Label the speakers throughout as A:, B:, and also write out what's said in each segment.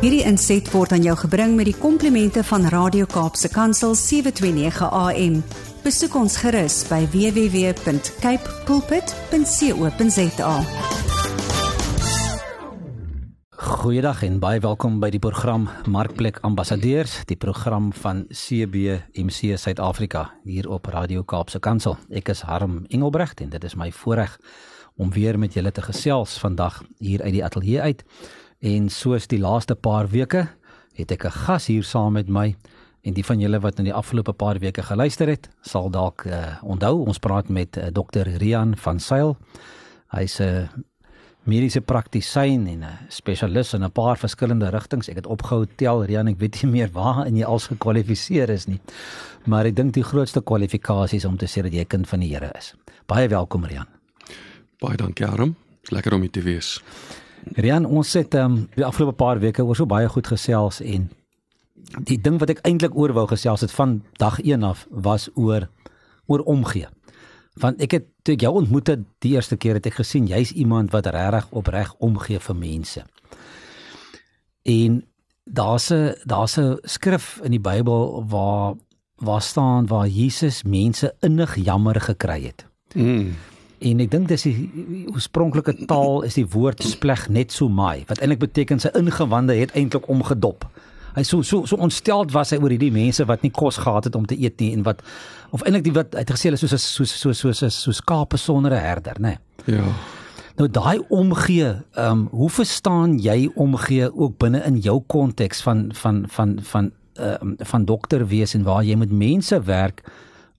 A: Hierdie inset word aan jou gebring met die komplimente van Radio Kaapse Kansel 729 AM. Besoek ons gerus by www.cape pulpit.co.za.
B: Goeiedag en baie welkom by die program Markplek Ambassadeurs, die program van CBMC Suid-Afrika hier op Radio Kaapse Kansel. Ek is Harm Engelbrecht en dit is my voorreg om weer met julle te gesels vandag hier uit die ateljee uit. En soos die laaste paar weke het ek 'n gas hier saam met my en die van julle wat in die afgelope paar weke geluister het, sal dalk uh, onthou ons praat met uh, Dr. Rian van Sail. Hy's 'n uh, mediese praktisyn en 'n spesialis in 'n paar verskillende rigtings. Ek het opgehou tel Rian, ek weet nie meer waar in jy als gekwalifiseer is nie. Maar ek dink die grootste kwalifikasie is om te sê dat jy kind van die Here is. Baie welkom Rian.
C: Baie dankie Aram. Lekker om hier te wees.
B: Rian, ons het um, die afgelope paar weke oor so baie goed gesels en die ding wat ek eintlik oor wou gesels het van dag 1 af was oor oor omgee. Want ek het toe ek jou ontmoet het die eerste keer het ek gesien jy's iemand wat regtig opreg omgee vir mense. En daar's 'n daar's 'n skrif in die Bybel waar waar staan waar Jesus mense innig jammer gekry het. Mm. En ek dink dis die oorspronklike taal is die woord spleg net so mai wat eintlik beteken sy ingewande het eintlik omgedop. Hy so so so ontsteld was hy oor hierdie mense wat nie kos gehad het om te eet nie en wat of eintlik die wat hy het gesê hulle soos soos soos soos soos so skape sonder 'n herder, nê.
C: Nee. Ja.
B: Nou daai omgee, ehm um, hoe verstaan jy omgee ook binne in jou konteks van van van van ehm um, van dokter wees en waar jy met mense werk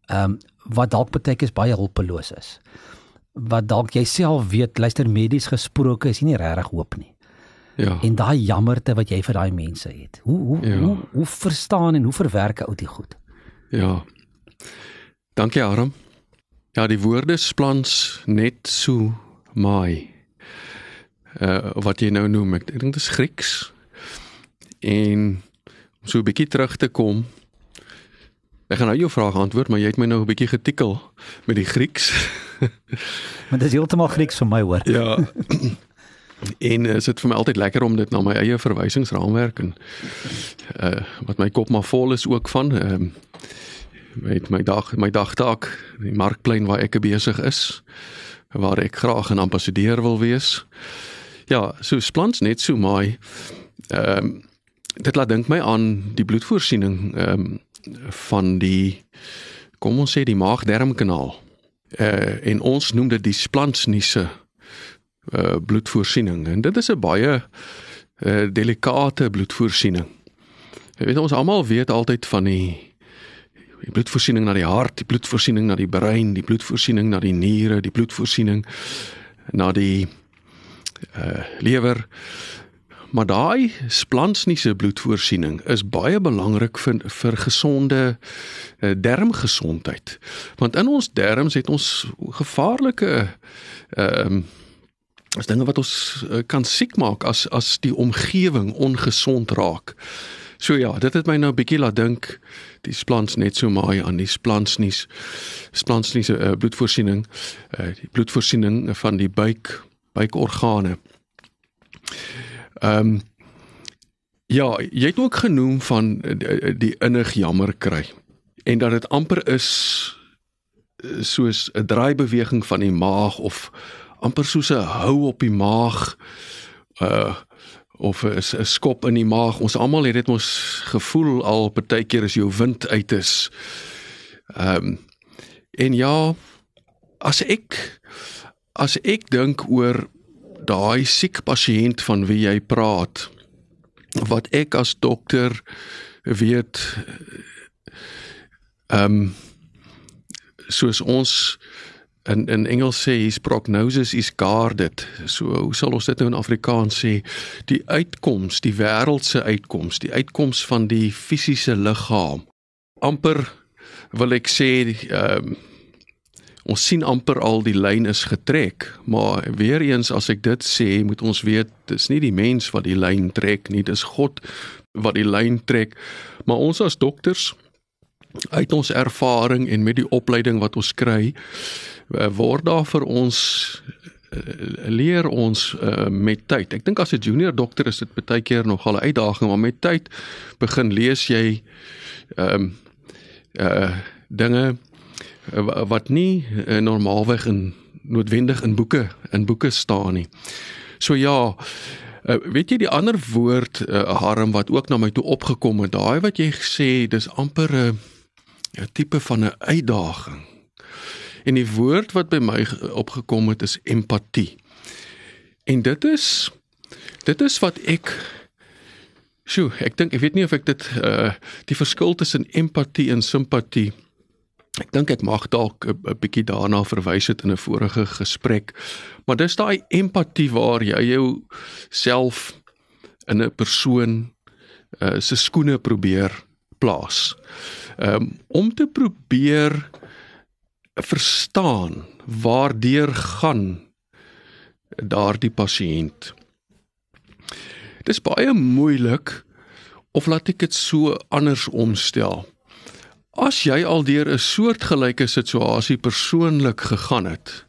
B: ehm um, wat dalk baie keer baie hulpeloos is wat dalk jouself weet luister medies gesproke is nie regtig hoop nie. Ja. En daai jammerte wat jy vir daai mense het. Hoe hoe ja. hoe hoe verstaan en hoe verwerk ou dit goed?
C: Ja. Dankie Aram. Ja, die woorde splans net so my. Uh wat jy nou noem, ek dink dit is Grieks. En om so 'n bietjie terug te kom. Ek gaan nou jou vraag antwoord, maar jy het my nou 'n bietjie getikkel met die Grieks.
B: maar dit is heeltemal Grieks vir my hoor.
C: Ja. En uh, dit vir my altyd lekker om dit na my eie verwysingsraamwerk en uh wat my kop maar vol is ook van ehm uh, met my dag my dagtaak die markplein waar ek besig is waar ek graag 'n ambassadeur wil wees. Ja, so splans net so my ehm um, dit laat dink my aan die bloedvoorsiening ehm um, van die kom ons sê die maag-darmkanaal uh, en ons noem dit die splansniese uh, bloedvoorsiening en dit is 'n baie uh, delikate bloedvoorsiening. Jy weet ons almal weet altyd van die die bloedvoorsiening na die hart, die bloedvoorsiening na die brein, die bloedvoorsiening na die niere, die bloedvoorsiening na die uh lewer. Maar daai splansniese bloedvoorsiening is baie belangrik vir vir gesonde uh, darmgesondheid. Want in ons darmes het ons gevaarlike ehm uh, as dinge wat ons uh, kan siek maak as as die omgewing ongesond raak. So ja, dit het my nou 'n bietjie laat dink die splans net so maai aan die splansnies splansniese uh, bloedvoorsiening, uh, die bloedvoorsiening van die buik buikorgane. Ehm um, ja, jy het ook genoem van die, die innig jammer kry en dat dit amper is eh, soos 'n draaibeweging van die maag of amper soos 'n hou op die maag uh of 'n skop in die maag. Ons almal het dit mos gevoel al partykeer as jou wind uit is. Ehm um, en ja, as ek as ek dink oor daai siek pasiënt van wie jy praat wat ek as dokter weet ehm um, soos ons in in Engels sê his prognosis is guarded. So hoe sal ons dit nou in Afrikaans sê? Die uitkoms die wêreldse uitkoms die uitkoms van die fisiese liggaam. Amper wil ek sê ehm um, ons sien amper al die lyn is getrek, maar weer eens as ek dit sê, moet ons weet dis nie die mens wat die lyn trek nie, dis God wat die lyn trek. Maar ons as dokters uit ons ervaring en met die opleiding wat ons kry, eh, word daar vir ons leer ons uh, met tyd. Ek dink as 'n junior dokter is dit baie keer nogal 'n uitdaging, maar met tyd begin lees jy ehm um, uh dinge wat nie uh, normaalweg in noodwendig in boeke in boeke staan nie. So ja, uh, weet jy die ander woord uh, harm wat ook na my toe opgekom het, daai wat jy gesê dis amper 'n 'n tipe van 'n uitdaging. En die woord wat by my opgekom het is empatie. En dit is dit is wat ek Sjoe, ek dink ek weet nie of ek dit uh die verskil tussen empatie en simpatie Ek dink ek mag dalk 'n bietjie daarna verwys het in 'n vorige gesprek. Maar dis daai empatie waar jy jou self in 'n persoon uh, se skoene probeer plaas. Um, om te probeer verstaan waardeur gaan daardie pasiënt. Dit is baie moeilik of laat ek dit so anders omstel. As jy al deur 'n soortgelyke situasie persoonlik gegaan het.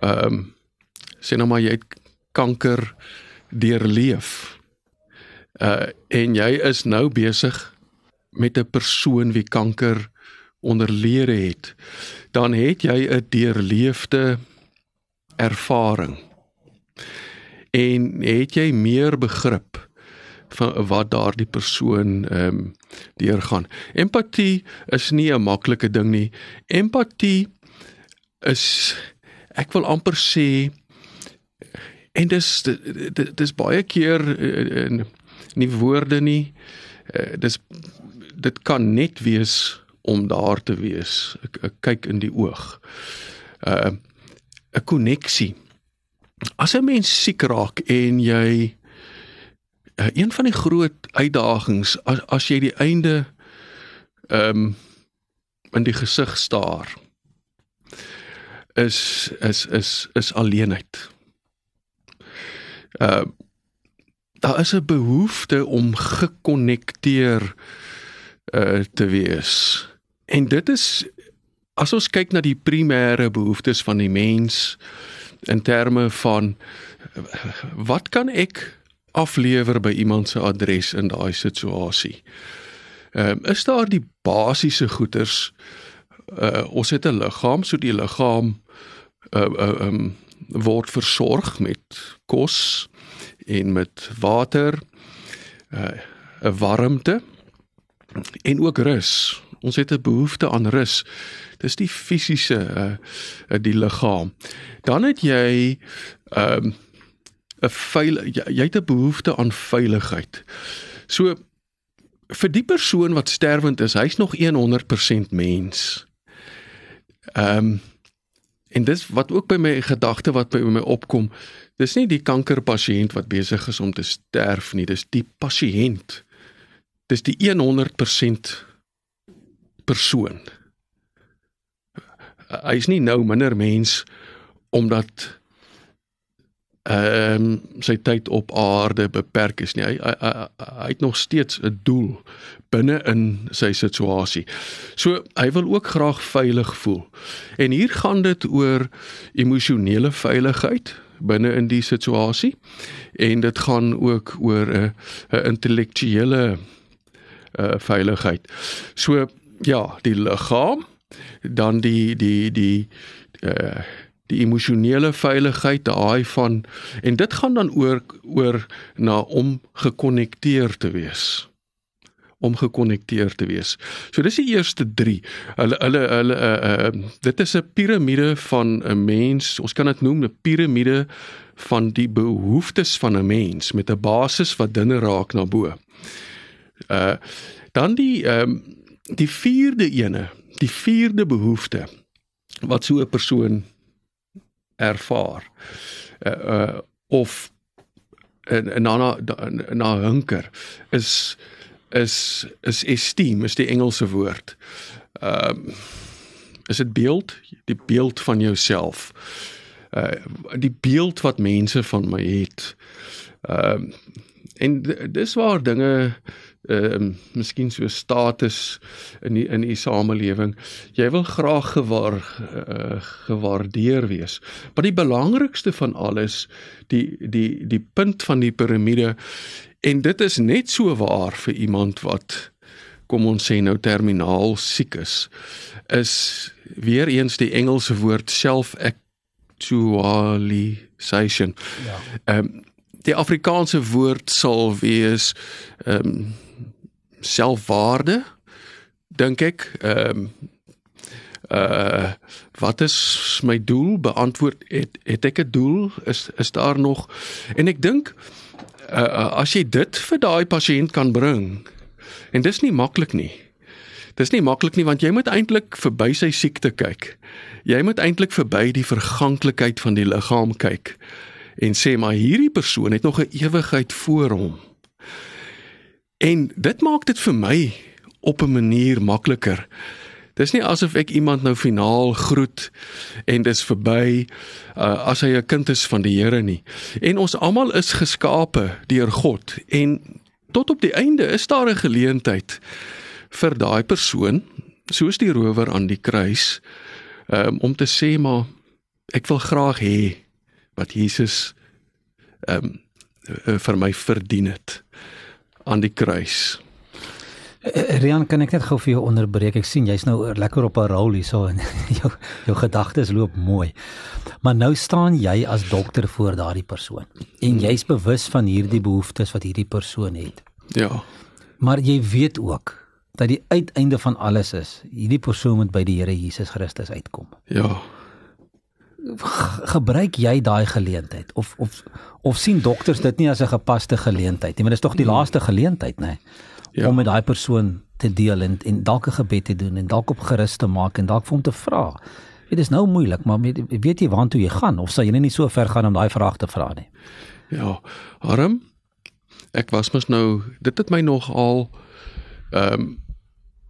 C: Ehm um, sê nou maar jy het kanker deurleef. Uh en jy is nou besig met 'n persoon wie kanker onderlede het, dan het jy 'n deurleefde ervaring. En het jy meer begrip van wat daardie persoon ehm um, deurgaan. Empatie is nie 'n maklike ding nie. Empatie is ek wil amper sê en dis dis baie keer in nie woorde nie. Uh, dis dit kan net wees om daar te wees. Ek, ek kyk in die oog. Uh 'n koneksie. As 'n mens siek raak en jy uh, een van die groot uitdagings as as jy die einde ehm um, in die gesig staar is is is is alleenheid. Uh daar is 'n behoefte om gekonnekteer uh te wees. En dit is as ons kyk na die primêre behoeftes van die mens in terme van wat kan ek aflewer by iemand se adres in daai situasie. Ehm um, is daar die basiese goeders uh ons het 'n liggaam, so die liggaam uh uh um, word versorg met kos en met water, uh 'n warmte en ook rus. Ons het 'n behoefte aan rus. Dis die fisiese uh die liggaam. Dan het jy ehm um, 'n veil jy, jy het 'n behoefte aan veiligheid. So vir die persoon wat sterwend is, hy's nog 100% mens. Ehm um, en dis wat ook by my gedagte wat by my opkom, dis nie die kankerpasiënt wat besig is om te sterf nie, dis die pasiënt. Dis die 100% persoon. Hy's nie nou minder mens omdat ehm um, sy tyd op aarde beperk is nie. Hy hy, hy, hy het nog steeds 'n doel binne in sy situasie. So hy wil ook graag veilig voel. En hier gaan dit oor emosionele veiligheid binne in die situasie en dit gaan ook oor 'n 'n intellektuele uh veiligheid. So ja, die liggaam, dan die die die uh die emosionele veiligheid daai van en dit gaan dan oor oor na om gekonnekteer te wees om gekonnekteer te wees. So dis die eerste 3. Hulle hulle hulle uh, uh, dit is 'n piramide van 'n mens. Ons kan dit noem 'n piramide van die behoeftes van 'n mens met 'n basis wat dinge raak na bo. Uh dan die ehm um, die vierde ene, die vierde behoefte wat so 'n persoon ervaar uh, uh of en na na na hunker is is is esteem is die Engelse woord. Ehm uh, is dit beeld, die beeld van jouself. Uh die beeld wat mense van my het. Ehm uh, en dis waar dinge ehm uh, miskien so status in die in die samelewing. Jy wil graag gewaar uh, gewaardeer wees. Maar die belangrikste van alles, die die die punt van die piramide en dit is net so waar vir iemand wat kom ons sê nou terminaal siek is, is weer eens die Engelse woord self-actualization. Ja. Ehm um, die Afrikaanse woord sal wees ehm um, selfwaarde dink ek. Ehm um, uh wat is my doel? Beantwoord het, het ek 'n doel? Is is daar nog? En ek dink uh, as jy dit vir daai pasiënt kan bring en dis nie maklik nie. Dis nie maklik nie want jy moet eintlik verby sy siekte kyk. Jy moet eintlik verby die verganklikheid van die liggaam kyk en sê maar hierdie persoon het nog 'n ewigheid voor hom. En dit maak dit vir my op 'n manier makliker. Dis nie asof ek iemand nou finaal groet en dis verby uh, as hy 'n kind is van die Here nie. En ons almal is geskape deur God en tot op die einde is daar 'n geleentheid vir daai persoon soos die rower aan die kruis um, om te sê maar ek wil graag hê wat Jesus ehm um, vir my verdien het aan die kruis.
B: Eh, Rian, kan ek net gou vir jou onderbreek? Ek sien jy's nou lekker op 'n rol hierso en jou jou gedagtes loop mooi. Maar nou staan jy as dokter voor daardie persoon en jy's bewus van hierdie behoeftes wat hierdie persoon het.
C: Ja.
B: Maar jy weet ook dat die uiteinde van alles is, hierdie persoon moet by die Here Jesus Christus uitkom.
C: Ja
B: gebruik jy daai geleentheid of of of sien dokters dit nie as 'n gepaste geleentheid nie, maar dit is tog die hmm. laaste geleentheid, nê? Ja. Om met daai persoon te deel en, en dalk 'n gebed te doen en dalk op gerus te maak en dalk vir hom te vra. Dit is nou moeilik, maar weet jy waartoe jy gaan of sal jy nie so ver gaan om daai vraag te vra nie?
C: Ja, Harm, ek was mos nou, dit het my nog al ehm um,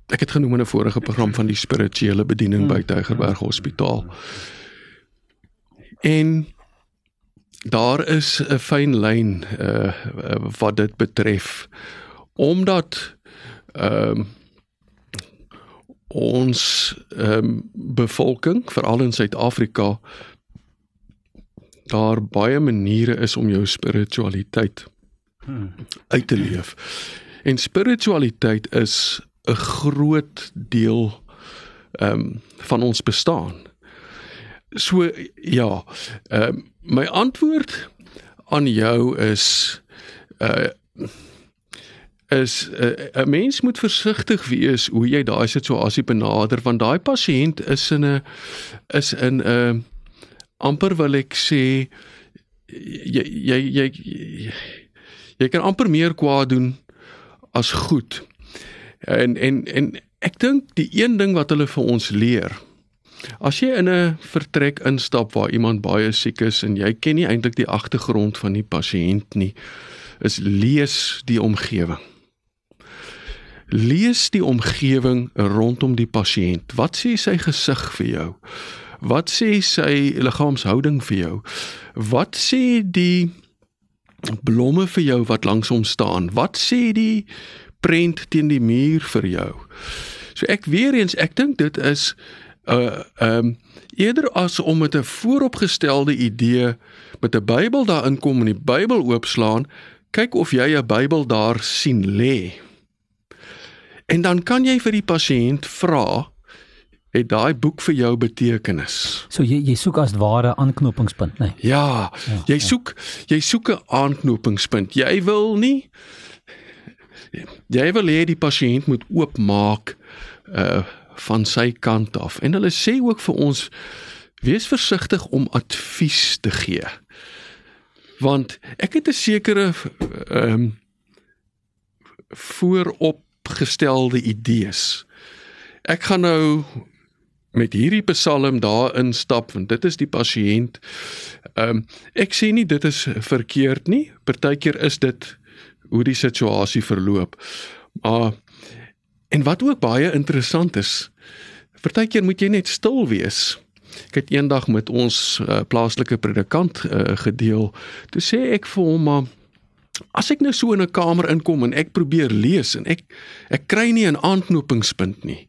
C: ek het genoem in 'n vorige program van die spirituele bediening hmm. by Tygerberg Hospitaal. En daar is 'n fyn lyn uh wat dit betref omdat ehm uh, ons ehm um, bevolking veral in Suid-Afrika daar baie maniere is om jou spiritualiteit hmm. uit te leef. En spiritualiteit is 'n groot deel ehm um, van ons bestaan. So ja, ehm uh, my antwoord aan jou is uh is 'n uh, mens moet versigtig wees hoe jy daai situasie benader want daai pasiënt is in 'n is in 'n uh, amper wil ek sê jy jy jy jy kan amper meer kwaad doen as goed. En en en ek dink die een ding wat hulle vir ons leer As jy in 'n vertrek instap waar iemand baie siek is en jy ken nie eintlik die agtergrond van die pasiënt nie, is lees die omgewing. Lees die omgewing rondom die pasiënt. Wat sê sy gesig vir jou? Wat sê sy liggaamshouding vir jou? Wat sê die blomme vir jou wat langs hom staan? Wat sê die prent teen die muur vir jou? So ek weer eens, ek dink dit is uh ehm um, eerder as om met 'n vooropgestelde idee met 'n Bybel daarin kom en die Bybel oopslaan, kyk of jy 'n Bybel daar sien lê. En dan kan jy vir die pasiënt vra het daai boek vir jou betekenis.
B: So jy jy soek as ware aanknopingspunt, né?
C: Nee? Ja, ja, jy ja. soek jy soek 'n aanknopingspunt. Jy wil nie jy wil hê die pasiënt moet oopmaak uh van sy kant af. En hulle sê ook vir ons wees versigtig om advies te gee. Want ek het 'n sekere ehm um, vooropgestelde idees. Ek gaan nou met hierdie psalm daarin stap want dit is die pasiënt. Ehm um, ek sê nie dit is verkeerd nie. Partykeer is dit hoe die situasie verloop. Maar En wat ook baie interessant is, partykeer moet jy net stil wees. Ek het eendag met ons uh, plaaslike predikant uh, gedeel. Toe sê ek vir hom maar as ek nou so in 'n kamer inkom en ek probeer lees en ek ek kry nie 'n aanknopingspunt nie.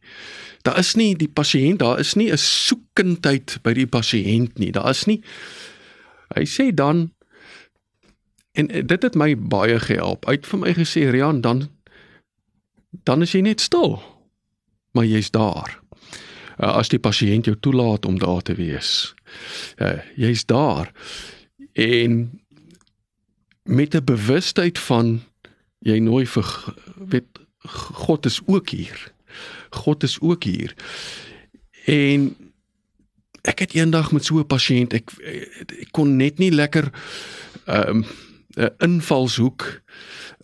C: Daar is nie die pasiënt, daar is nie 'n soekendheid by die pasiënt nie. Daar is nie Hy sê dan en dit het my baie gehelp. Uit vir my gesê Rian dan dan is jy net stil. Maar jy's daar. Uh, as die pasiënt jou toelaat om daar te wees. Uh, jy's daar. En met 'n bewustheid van jy nooi vir weet God is ook hier. God is ook hier. En ek het eendag met so 'n pasiënt ek, ek kon net nie lekker ehm, 'n um, invalshoek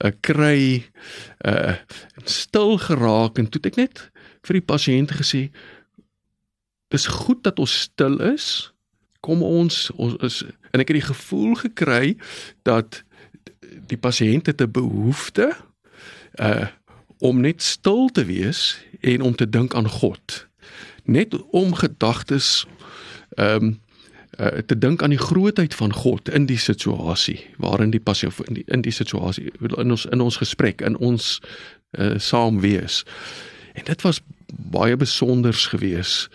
C: uh, kry uh stil geraak en toe het ek net vir die pasiënt gesê dis goed dat ons stil is kom ons ons is en ek het die gevoel gekry dat die pasiënt het 'n behoefte uh om net stil te wees en om te dink aan God. Net om gedagtes ehm um, uh, te dink aan die grootheid van God in die situasie waarin die pasiënt in die in die situasie in ons in ons gesprek in ons uh saam wees. En dit was baie besonders geweest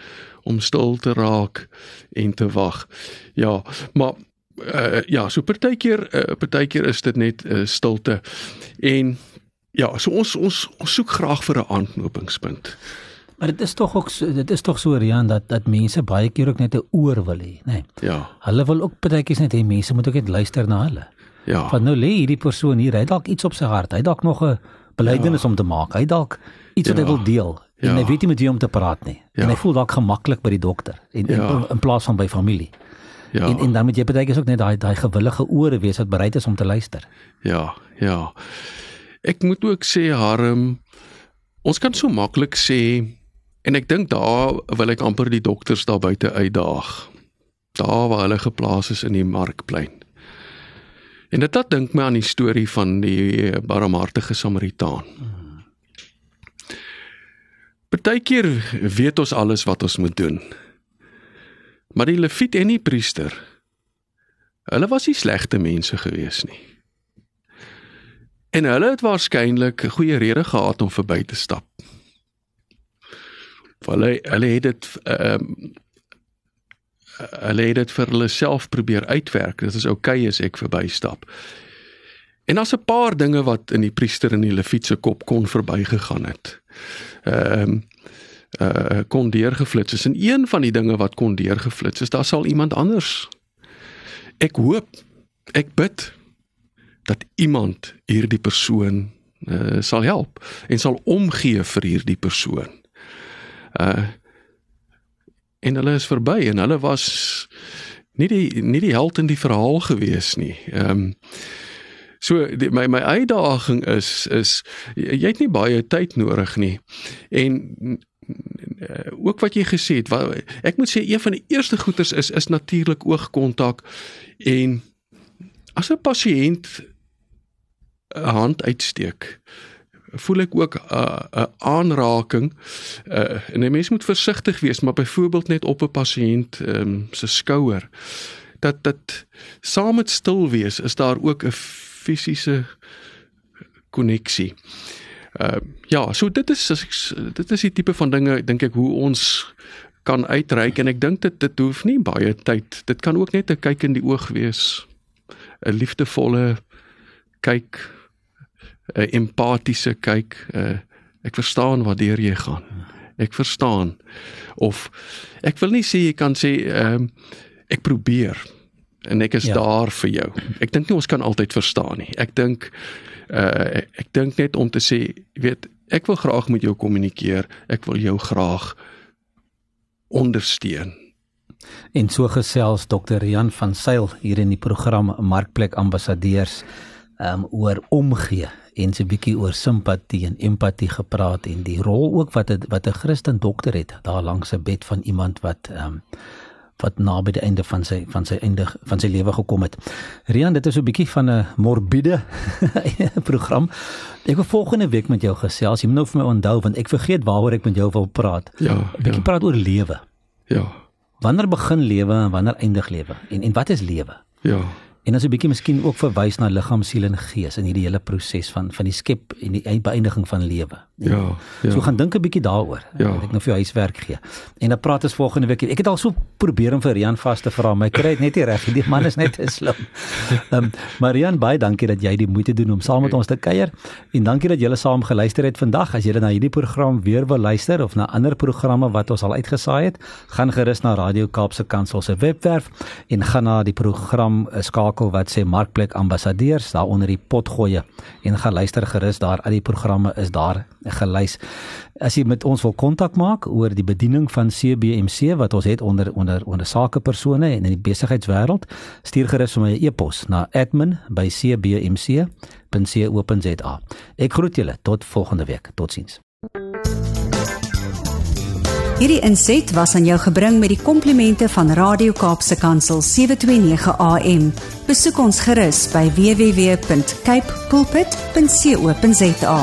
C: om stil te raak en te wag. Ja, maar uh, ja, so partykeer uh, partykeer is dit net uh, stilte. En ja, so ons ons ons soek graag vir 'n aanknopingspunt.
B: Maar dit is tog ook dit is tog so Rian dat dat mense baie keer ook net 'n oor wil hê, nê. Nee.
C: Ja.
B: Hulle wil ook partykeer net hê mense moet ook net luister na hulle.
C: Ja.
B: Want nou lê hierdie persoon hier, hy dalk iets op sy hart. Hy dalk nog 'n belydenis ja. om te maak. Hy dalk iets wat ja. hy wil deel. En ja. hy weet nie met wie om te praat nie. Ja. En hy voel dalk gemaklik by die dokter en ja. in, in plaas van by familie. Ja. En en dan moet jy baie ook net daai daai gewillige ore wees wat bereid is om te luister.
C: Ja, ja. Ek moet ook sê Harm, ons kan so maklik sê en ek dink daar wil ek amper die dokters daar buite uitdaag. Daar waar hulle geplaas is in die markplein. En dit laat dink my aan die storie van die barmhartige Samaritaan. Partykeer weet ons alles wat ons moet doen. Maar die leviet en die priester, hulle was nie slegte mense gewees nie. En hulle het waarskynlik 'n goeie rede gehad om verby te stap. Hulle hulle het dit ehm um, hulle het dit vir hulle self probeer uitwerk. Dit is okay as ek verbystap. En daar's 'n paar dinge wat in die priester en die leviet se kop kon verbygegaan het. Ehm um, uh kon deurgeflits is en een van die dinge wat kon deurgeflits is daar sal iemand anders ek hoop ek bid dat iemand hierdie persoon uh sal help en sal omgee vir hierdie persoon uh en hulle is verby en hulle was nie die nie die held in die verhaal gewees nie ehm um, So die, my my uitdaging is is jy het nie baie tyd nodig nie. En uh, ook wat jy gesê het, wat, ek moet sê een van die eerste goeters is is natuurlik oogkontak en as 'n pasiënt 'n hand uitsteek voel ek ook 'n uh, 'n uh, aanraking uh, en 'n mens moet versigtig wees maar byvoorbeeld net op 'n pasiënt um, se skouer dat dat saam met stil wees is daar ook 'n fisiese koneksie. Uh ja, so dit is dit is die tipe van dinge dink ek hoe ons kan uitreik en ek dink dit dit hoef nie baie tyd. Dit kan ook net 'n kyk in die oog wees. 'n Liefdevolle kyk, 'n empatiese kyk. Uh ek verstaan waartoe jy gaan. Ek verstaan. Of ek wil nie sê jy kan sê ehm uh, ek probeer en ek is ja. daar vir jou. Ek dink nie ons kan altyd verstaan nie. Ek dink uh ek dink net om te sê, jy weet, ek wil graag met jou kommunikeer. Ek wil jou graag ondersteun.
B: En so gesels Dr. Jan van Sail hier in die program Markplek Ambassadeurs um oor omgee en so 'n bietjie oor simpatie en empatie gepraat en die rol ook wat het, wat 'n Christen dokter het daar langs 'n bed van iemand wat um wat naby die einde van sy van sy einde van sy lewe gekom het. Rian, dit is so 'n bietjie van 'n morbiede program. Ek wil volgende week met jou gesels. Jy moet nou vir my onthou want ek vergeet waaroor ek met jou wil praat.
C: Ja, 'n
B: bietjie ja. praat oor lewe.
C: Ja.
B: Wanneer begin lewe en wanneer eindig lewe? En en wat is lewe?
C: Ja.
B: En so 'n bietjie miskien ook verwys na liggaam, siel en gees in hierdie hele proses van van die skep en die beëindiging van lewe.
C: Ja, ja.
B: So gaan dink 'n bietjie daaroor.
C: Ja.
B: Ek nou vir jou huiswerk gee. En dan praat ons volgende week. Ek het al so probeer om vir Rian vas te vra, maar ek kry dit net nie reg nie. Die man is net te slim. Ehm um, Marian, baie dankie dat jy die moeite doen om saam met ons te kuier en dankie dat julle saam geluister het vandag. As julle na hierdie program weer wil luister of na ander programme wat ons al uitgesaai het, gaan gerus na Radio Kaapse Kansel se webwerf en gaan na die program eh, skakel wat sê Markplek Ambassadeurs daar onder die pot gooi en gaan luister gerus daar. Al die programme is daar gelys. As jy met ons wil kontak maak oor die bediening van CBMC wat ons het onder onder onder sakepersone en in die besigheidswêreld, stuur gerus vir my 'n e-pos na admin@cbmc.co.za. Ek groet julle tot volgende week. Totsiens.
A: Hierdie inset was aan jou gebring met die komplimente van Radio Kaapse Kansel 729 AM. Besoek ons gerus by www.cape pulpit.co.za.